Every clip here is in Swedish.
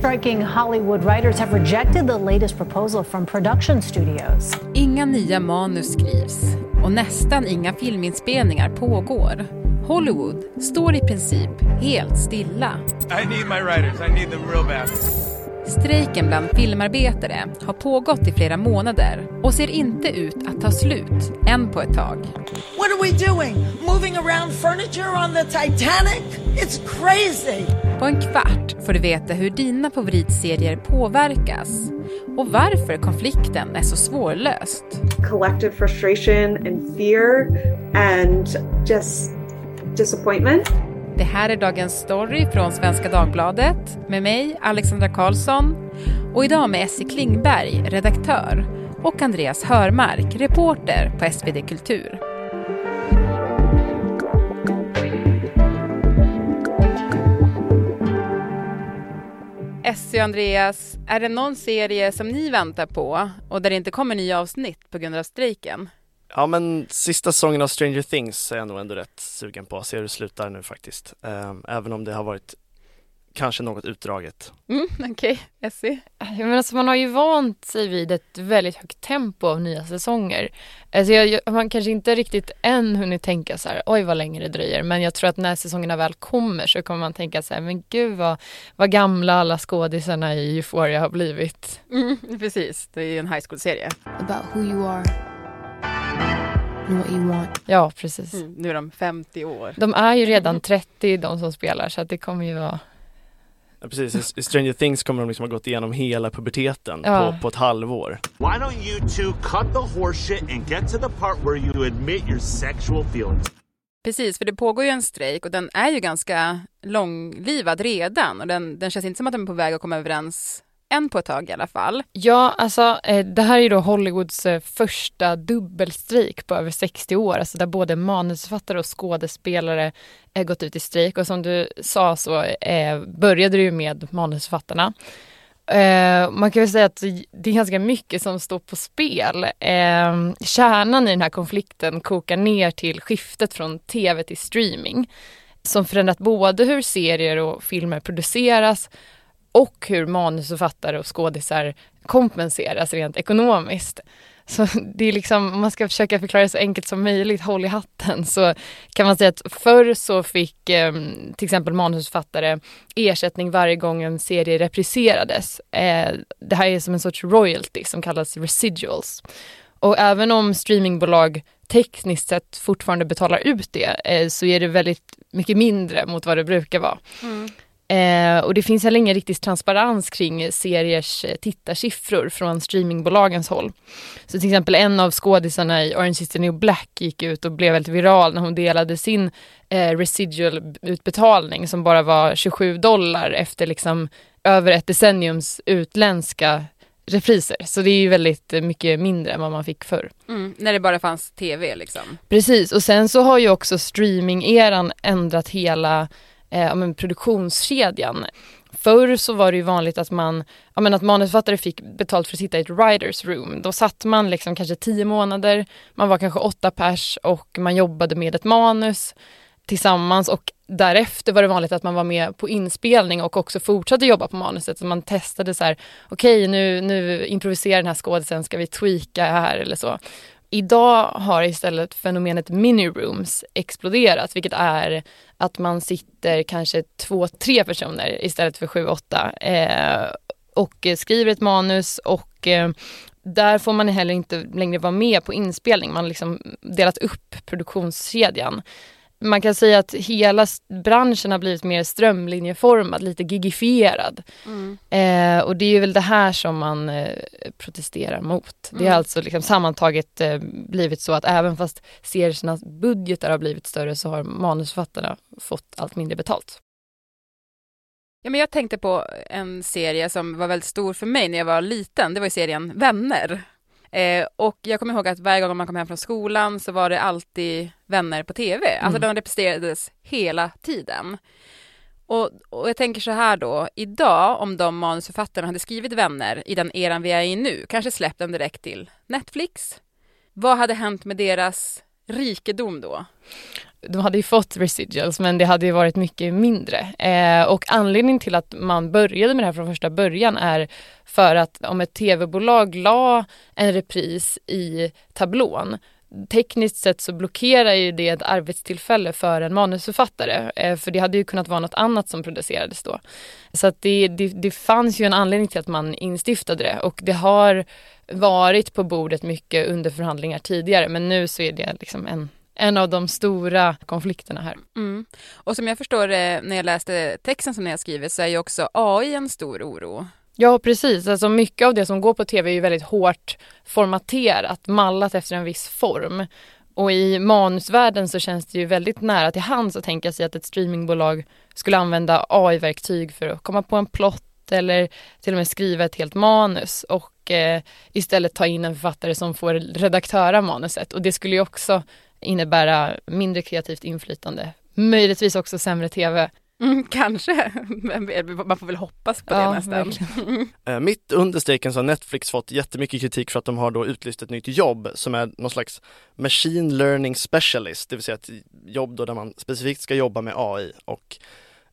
Striking Hollywood writers have rejected the latest proposal from production studios. Inga nya manus skrivs och nästan inga filminspelningar pågår. Hollywood står i princip helt stilla. I need my writers. I need them real bad. Strejken bland filmarbetare har pågått i flera månader och ser inte ut att ta slut än på ett tag. What are we doing? Moving around furniture on the Titanic? It's crazy! På en kvart får du veta hur dina favoritserier påverkas och varför konflikten är så svårlöst. collective frustration and fear and just disappointment. Det här är dagens story från Svenska Dagbladet med mig, Alexandra Karlsson och idag med Essie Klingberg, redaktör och Andreas Hörmark, reporter på SvD Kultur. Essie och Andreas, är det någon serie som ni väntar på och där det inte kommer nya avsnitt på grund av strejken? Ja men sista säsongen av Stranger Things är jag nog ändå rätt sugen på att se hur det slutar nu faktiskt. Ehm, även om det har varit kanske något utdraget. Mm, Okej, okay. Essie? Men alltså man har ju vant sig vid ett väldigt högt tempo av nya säsonger. Alltså jag, jag, man kanske inte riktigt än hunnit tänka så här, oj vad länge det dröjer. Men jag tror att när säsongerna väl kommer så kommer man tänka så här, men gud vad, vad gamla alla skådisarna i Euphoria har blivit. Mm, precis, det är ju en high school-serie. about who you are. Ja, precis. Mm, nu är de 50 år. De är ju redan 30 de som spelar så att det kommer ju vara Ja, precis, i Stranger Things kommer de liksom ha gått igenom hela puberteten Ja. på, på ett halvår. Why don't you two cut the horse shit and get to the part where you admit your sexual feelings? Precis, för det pågår ju en strejk och den är ju ganska långlivad redan och den, den känns inte som att de är på väg att komma överens än på ett tag i alla fall. Ja, alltså eh, det här är ju då Hollywoods eh, första dubbelstrejk på över 60 år, alltså där både manusförfattare och skådespelare eh, gått ut i strejk och som du sa så eh, började det ju med manusförfattarna. Eh, man kan väl säga att det är ganska mycket som står på spel. Eh, kärnan i den här konflikten kokar ner till skiftet från tv till streaming som förändrat både hur serier och filmer produceras och hur manusförfattare och skådisar kompenseras rent ekonomiskt. Så det är liksom, om man ska försöka förklara det så enkelt som möjligt, håll i hatten, så kan man säga att förr så fick eh, till exempel manusförfattare ersättning varje gång en serie repriserades. Eh, det här är som en sorts royalty som kallas residuals. Och även om streamingbolag tekniskt sett fortfarande betalar ut det eh, så är det väldigt mycket mindre mot vad det brukar vara. Mm. Eh, och det finns heller ingen riktig transparens kring seriers eh, tittarsiffror från streamingbolagens håll. Så till exempel en av skådisarna i Orange is the new black gick ut och blev väldigt viral när hon delade sin eh, residual utbetalning som bara var 27 dollar efter liksom över ett decenniums utländska repriser. Så det är ju väldigt eh, mycket mindre än vad man fick förr. Mm, när det bara fanns tv liksom. Precis, och sen så har ju också streaming-eran ändrat hela eh, men produktionskedjan. Förr så var det ju vanligt att man, ja, men att manusförfattare fick betalt för att sitta i ett writers room. Då satt man liksom kanske tio månader, man var kanske åtta pers och man jobbade med ett manus tillsammans och därefter var det vanligt att man var med på inspelning och också fortsatte jobba på manuset. Så man testade så här, okej nu, nu improviserar den här skådisen, ska vi tweaka här eller så. Idag har istället fenomenet minirooms exploderat, vilket är att man sitter kanske två, tre personer istället för sju, åtta eh, och skriver ett manus och eh, där får man heller inte längre vara med på inspelning. Man har liksom delat upp produktionskedjan. Man kan säga att hela branschen har blivit mer strömlinjeformad, lite gigifierad. Eh, och det är väl det här som man eh, protesterar mot. Det har Mm. alltså liksom sammantaget eh, blivit så att även fast seriernas budgetar har blivit större så har manusförfattarna fått allt mindre betalt. Ja, men jag tänkte på en serie som var väldigt stor för mig när jag var liten. Det var serien Vänner. Eh, och jag kommer ihåg att varje gång man kom hem från skolan så var det alltid Vänner på tv. Alltså Mm. de representerades hela tiden. Och, och jag tänker så här då, idag om de manusförfattarna hade skrivit Vänner i den eran vi är i nu, kanske släppt den direkt till Netflix. Vad hade hänt med deras rikedom då? De hade ju fått residuals men det hade ju varit mycket mindre. Eh, och anledningen till att man började med det här från första början är för att om ett tv-bolag la en repris i tablån tekniskt sett så blockerar ju det ett arbetstillfälle för en manusförfattare. Eh, för det hade ju kunnat vara något annat som producerades då. Så att det, det, det fanns ju en anledning till att man instiftade det och det har varit på bordet mycket under förhandlingar tidigare men nu så är det liksom en en av de stora konflikterna här. Mm. Och som jag förstår det när jag läste texten som ni har skrivit så är ju också AI en stor oro. Ja precis, alltså mycket av det som går på tv är ju väldigt hårt formaterat, mallat efter en viss form. Och i manusvärlden så känns det ju väldigt nära till hands att tänka sig att ett streamingbolag skulle använda AI-verktyg för att komma på en plott eller till och med skriva ett helt manus och eh, istället ta in en författare som får redaktöra manuset. Och det skulle ju också innebära mindre kreativt inflytande. Möjligtvis också sämre tv. Mm, kanske, man får väl hoppas på det ja, nästan. Eh, mitt under strejken så har Netflix fått jättemycket kritik för att de har då utlyst ett nytt jobb som är någon slags Machine Learning Specialist, det vill säga ett jobb då där man specifikt ska jobba med AI och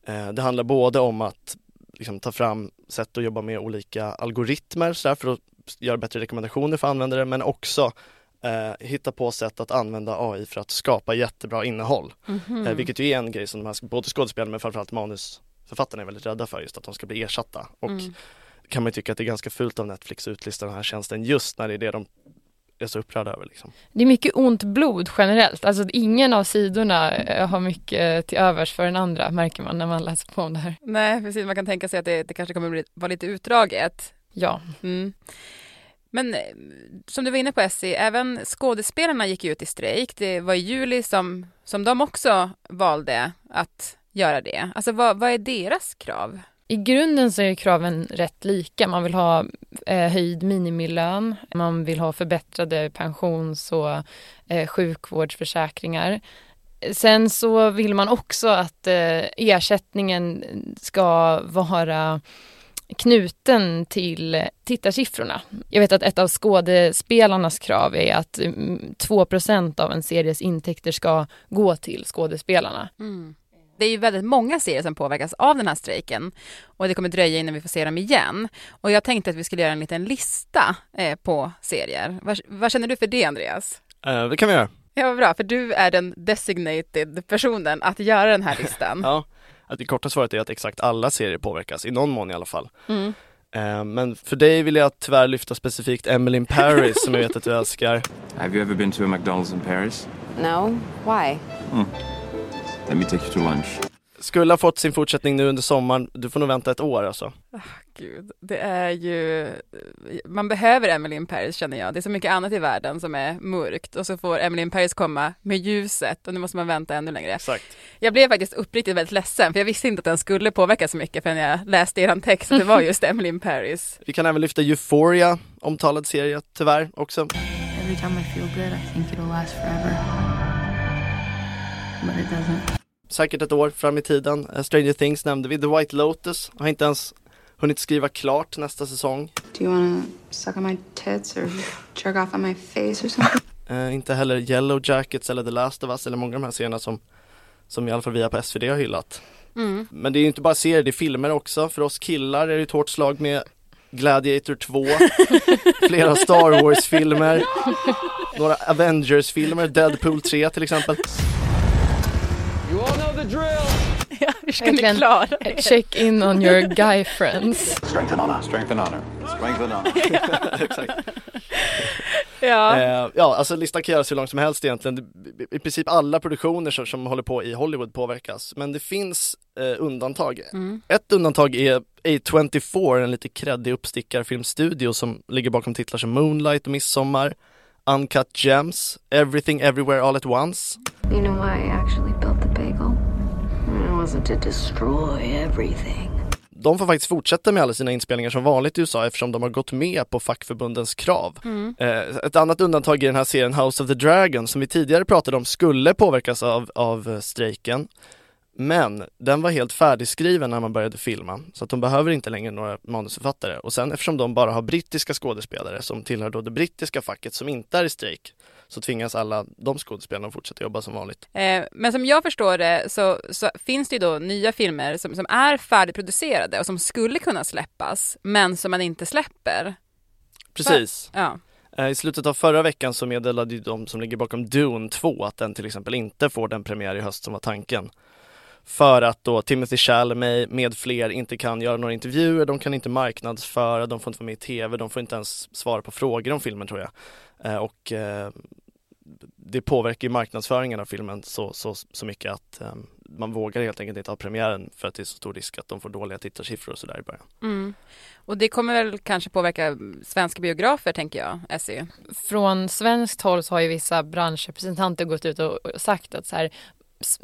eh, det handlar både om att liksom, ta fram sätt att jobba med olika algoritmer så för att göra bättre rekommendationer för användare men också eh, hitta på sätt att använda AI för att skapa jättebra innehåll. Mm -hmm. eh, vilket ju är en grej som de här, både skådespelarna men framförallt manusförfattarna är väldigt rädda för just att de ska bli ersatta. Och mm. kan man tycka att det är ganska fult av Netflix att utlysta den här tjänsten just när det är det de är så upprörda över. Liksom. Det är mycket ont blod generellt, alltså ingen av sidorna eh, har mycket till övers för den andra märker man när man läser på om det här. Nej precis, man kan tänka sig att det, det kanske kommer bli, vara lite utdraget. Ja. Mm. Men eh, som du var inne på Essie, även skådespelarna gick ut i strejk. Det var i juli som, som de också valde att göra det. Alltså vad, vad är deras krav? I grunden så är kraven rätt lika. Man vill ha eh, höjd minimilön, man vill ha förbättrade pensions och eh, sjukvårdsförsäkringar. Sen så vill man också att eh, ersättningen ska vara knuten till tittarsiffrorna. Jag vet att ett av skådespelarnas krav är att mm, 2 av en series intäkter ska gå till skådespelarna. Mm. Det är ju väldigt många serier som påverkas av den här strejken och det kommer dröja innan vi får se dem igen. Och jag tänkte att vi skulle göra en liten lista eh, på serier. Vad, vad, känner du för det Andreas? Uh, det kan vi göra. Ja, vad bra, för du är den designated personen att göra den här listan. ja att det korta svaret är att exakt alla serier påverkas, i någon mån i alla fall. Mm. Eh, men för dig vill jag tyvärr lyfta specifikt Emily in Paris som jag vet att du älskar. Have you ever been to a McDonald's in Paris? No, why? Mm. Let me take you to lunch skulle ha fått sin fortsättning nu under sommaren. Du får nog vänta ett år alltså. Oh, Gud, det är ju, man behöver Emily in Paris känner jag. Det är så mycket annat i världen som är mörkt och så får Emily in Paris komma med ljuset och nu måste man vänta ännu längre. Exakt. Jag blev faktiskt uppriktigt väldigt ledsen för jag visste inte att den skulle påverka så mycket förrän jag läste er text att det var just Emily in Paris. Vi kan även lyfta Euphoria, omtalad serie tyvärr också. Every time I feel good I think it'll last forever. But it doesn't säkert ett år fram i tiden. Uh, Stranger Things nämnde vi, The White Lotus har inte ens hunnit skriva klart nästa säsong. Do you wanna suck on my tits or jerk off on my face or something? Uh, inte heller Yellow Jackets eller The Last of Us eller många av de här serierna som, som i alla fall vi på SVD har hyllat. Mm. Men det är ju inte bara serier, det är filmer också. För oss killar är det ett hårt slag med Gladiator 2, flera Star Wars-filmer, några Avengers-filmer, Deadpool 3 till exempel. You all know the drill! ja, hur ska ni klara det? Check in on your guy friends. Strength and honor, strength and honor, strength and honor. Exakt. Ja. Eh, ja, alltså listan kan göras hur lång som helst egentligen. I princip alla produktioner som, som håller på i Hollywood påverkas. Men det finns eh, undantag. Mm. Ett undantag är A24, en lite kreddig uppstickarfilmstudio som ligger bakom titlar som Moonlight och Midsommar, Uncut Gems, Everything Everywhere All At Once. You know why I actually built the bagel? Wasn't to destroy everything. De får faktiskt fortsätta med alla sina inspelningar som vanligt i USA eftersom de har gått med på fackförbundens krav. Mm. Eh, ett annat undantag i den här serien House of the Dragon som vi tidigare pratade om skulle påverkas av, av eh, strejken. Men den var helt färdigskriven när man började filma så att de behöver inte längre några manusförfattare och sen eftersom de bara har brittiska skådespelare som tillhör då det brittiska facket som inte är i strejk så tvingas alla de skådespelarna att fortsätta jobba som vanligt. Eh, men som jag förstår det så, så, finns det ju då nya filmer som, som är färdigproducerade och som skulle kunna släppas, men som man inte släpper. Precis. För, ja. Eh, I slutet av förra veckan så meddelade ju de som ligger bakom Dune 2 att den till exempel inte får den premiär i höst som var tanken. För att då Timothy Chalamet med fler inte kan göra några intervjuer, de kan inte marknadsföra, de får inte vara med i TV, de får inte ens svara på frågor om filmen tror jag. Eh, och eh, det påverkar ju marknadsföringen av filmen så, så, så mycket att um, man vågar helt enkelt inte ha premiären för att det är så stor risk att de får dåliga tittarsiffror och sådär i början. Mm. Och det kommer väl kanske påverka svenska biografer tänker jag, Essie? Från svenskt håll så har ju vissa branschrepresentanter gått ut och sagt att så här,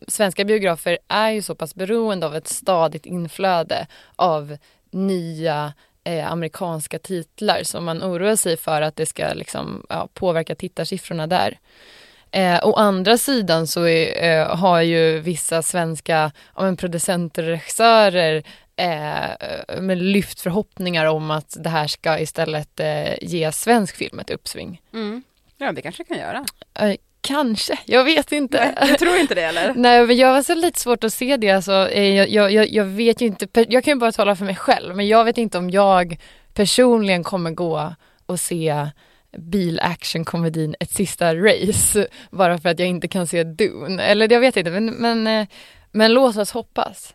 svenska biografer är ju så pass beroende av ett stadigt inflöde av nya eh, amerikanska titlar som man oroar sig för att det ska liksom, ja, påverka tittarsiffrorna där. Eh, å andra sidan så är, eh, har ju vissa svenska ja, producenter och regissörer eh, lyft förhoppningar om att det här ska istället eh, ge svensk film ett uppsving. Mm. Ja, det kanske kan göra. Kanske, jag vet inte. Nej, du tror inte det eller? Nej, men jag har så lite svårt att se det. Alltså, eh, jag, jag, jag vet ju inte, jag kan ju bara tala för mig själv, men jag vet inte om jag personligen kommer gå och se bilactionkomedin Ett sista race bara för att jag inte kan se Dune. Eller jag vet inte, men, men, eh, men låt oss hoppas.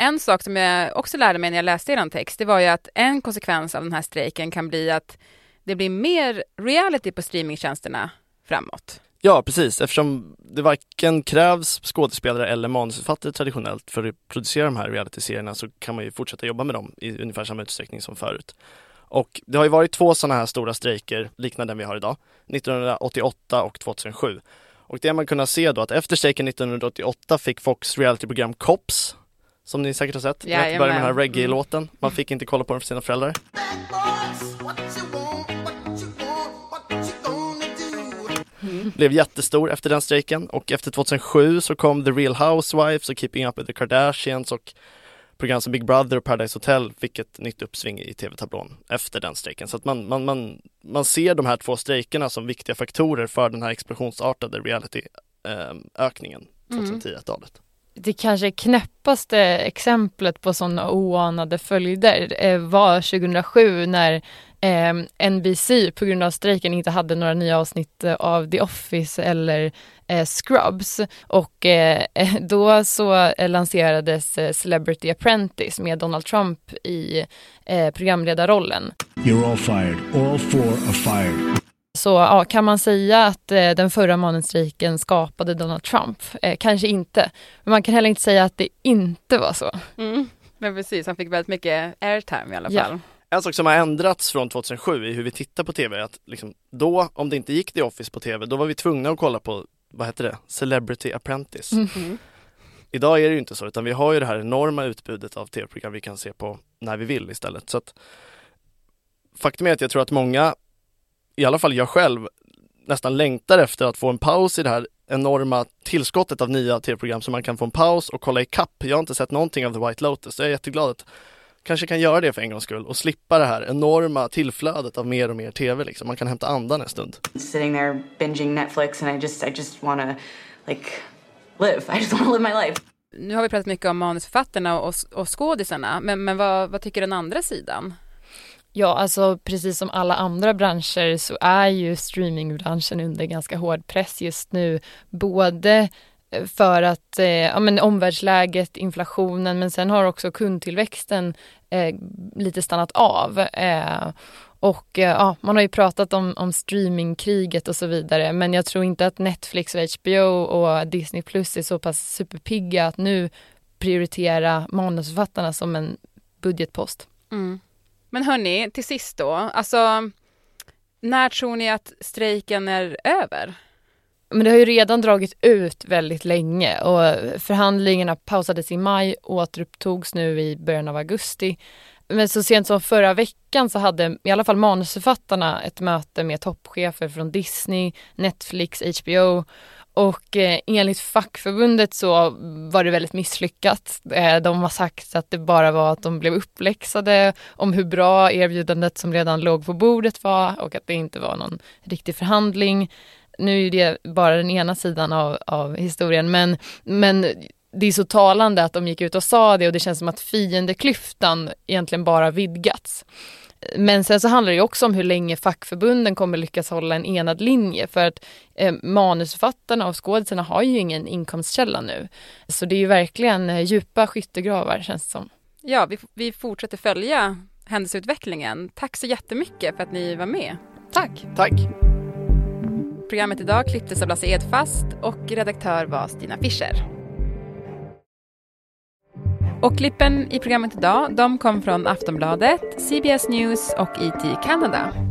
En sak som jag också lärde mig när jag läste er text, det var ju att en konsekvens av den här strejken kan bli att det blir mer reality på streamingtjänsterna framåt. Ja, precis. Eftersom det varken krävs skådespelare eller manusförfattare traditionellt för att producera de här realityserierna så kan man ju fortsätta jobba med dem i ungefär samma utsträckning som förut. Och det har ju varit två sådana här stora strejker liknande den vi har idag, 1988 och 2007. Och det har man kunnat se då att efter strejken 1988 fick Fox realityprogram Cops, som ni säkert har sett. Ja, det började med den här reggae-låten. Man fick inte kolla på den för sina föräldrar. Blev jättestor efter den strejken och efter 2007 så kom The Real Housewives och Keeping Up With The Kardashians och program som Big Brother och Paradise Hotel fick ett nytt uppsving i tv-tablån efter den strejken. Så att man, man, man, man ser de här två strejkerna som viktiga faktorer för den här explosionsartade reality-ökningen eh, 2010-talet. Mm det kanske knäppaste exemplet på sådana oanade följder eh, var 2007 när eh, NBC på grund av strejken inte hade några nya avsnitt eh, av The Office eller eh, Scrubs och eh, då så lanserades eh, Celebrity Apprentice med Donald Trump i eh, programledarrollen. You're all fired. All four are fired. Så ja, kan man säga att eh, den förra manusstrejken skapade Donald Trump? Eh, kanske inte. Men man kan heller inte säga att det inte var så. Mm. Men precis, han fick väldigt mycket airtime i alla fall. Ja. En sak som har ändrats från 2007 i hur vi tittar på tv är att liksom, då, om det inte gick The Office på tv, då var vi tvungna att kolla på, vad heter det, Celebrity Apprentice. Mm. mm. Idag är det ju inte så, utan vi har ju det här enorma utbudet av tv-program vi kan se på när vi vill istället. Så att, faktum är att jag tror att många i alla fall jag själv, nästan längtar efter att få en paus i det här enorma tillskottet av nya tv-program så man kan få en paus och kolla ikapp. Jag har inte sett någonting av The White Lotus, jag är jätteglad att kanske kan göra det för en gångs skull och slippa det här enorma tillflödet av mer och mer tv liksom. Man kan hämta andan en stund. Sitting there binging Netflix and I just, I just wanna like live. I just wanna live my life. Nu har vi pratat mycket om manusförfattarna och, och skådisarna, men, men vad, vad tycker den andra sidan? Ja, alltså precis som alla andra branscher så är ju streamingbranschen under ganska hård press just nu. Både eh, för att eh, ja, men omvärldsläget, inflationen, men sen har också kundtillväxten eh, lite stannat av. Eh, och eh, ja, man har ju pratat om, om streamingkriget och så vidare, men jag tror inte att Netflix och HBO och Disney Plus är så pass superpigga att nu prioritera manusförfattarna som en budgetpost. Mm. Men hörni, till sist då, alltså när tror ni att strejken är över? Men det har ju redan dragit ut väldigt länge och förhandlingarna pausades i maj och återupptogs nu i början av augusti. Men så sent som förra veckan så hade i alla fall manusförfattarna ett möte med toppchefer från Disney, Netflix, HBO och eh, enligt fackförbundet så var det väldigt misslyckat. Eh, de har sagt att det bara var att de blev uppläxade om hur bra erbjudandet som redan låg på bordet var och att det inte var någon riktig förhandling. Nu är det bara den ena sidan av, av historien men, men det är så talande att de gick ut och sa det och det känns som att fiendeklyftan egentligen bara vidgats. Men sen så handlar det också om hur länge fackförbunden kommer lyckas hålla en enad linje för att eh, manusförfattarna och skådisarna har ju ingen inkomstkälla nu. Så det är ju verkligen eh, djupa skyttegravar känns det som. Ja, vi, vi fortsätter följa händelseutvecklingen. Tack så jättemycket för att ni var med. Tack. Tack. Programmet idag klipptes av Lasse Edfast och redaktör var Stina Fischer. Och klippen i programmet idag, de kom från Aftonbladet, CBS News och IT Canada.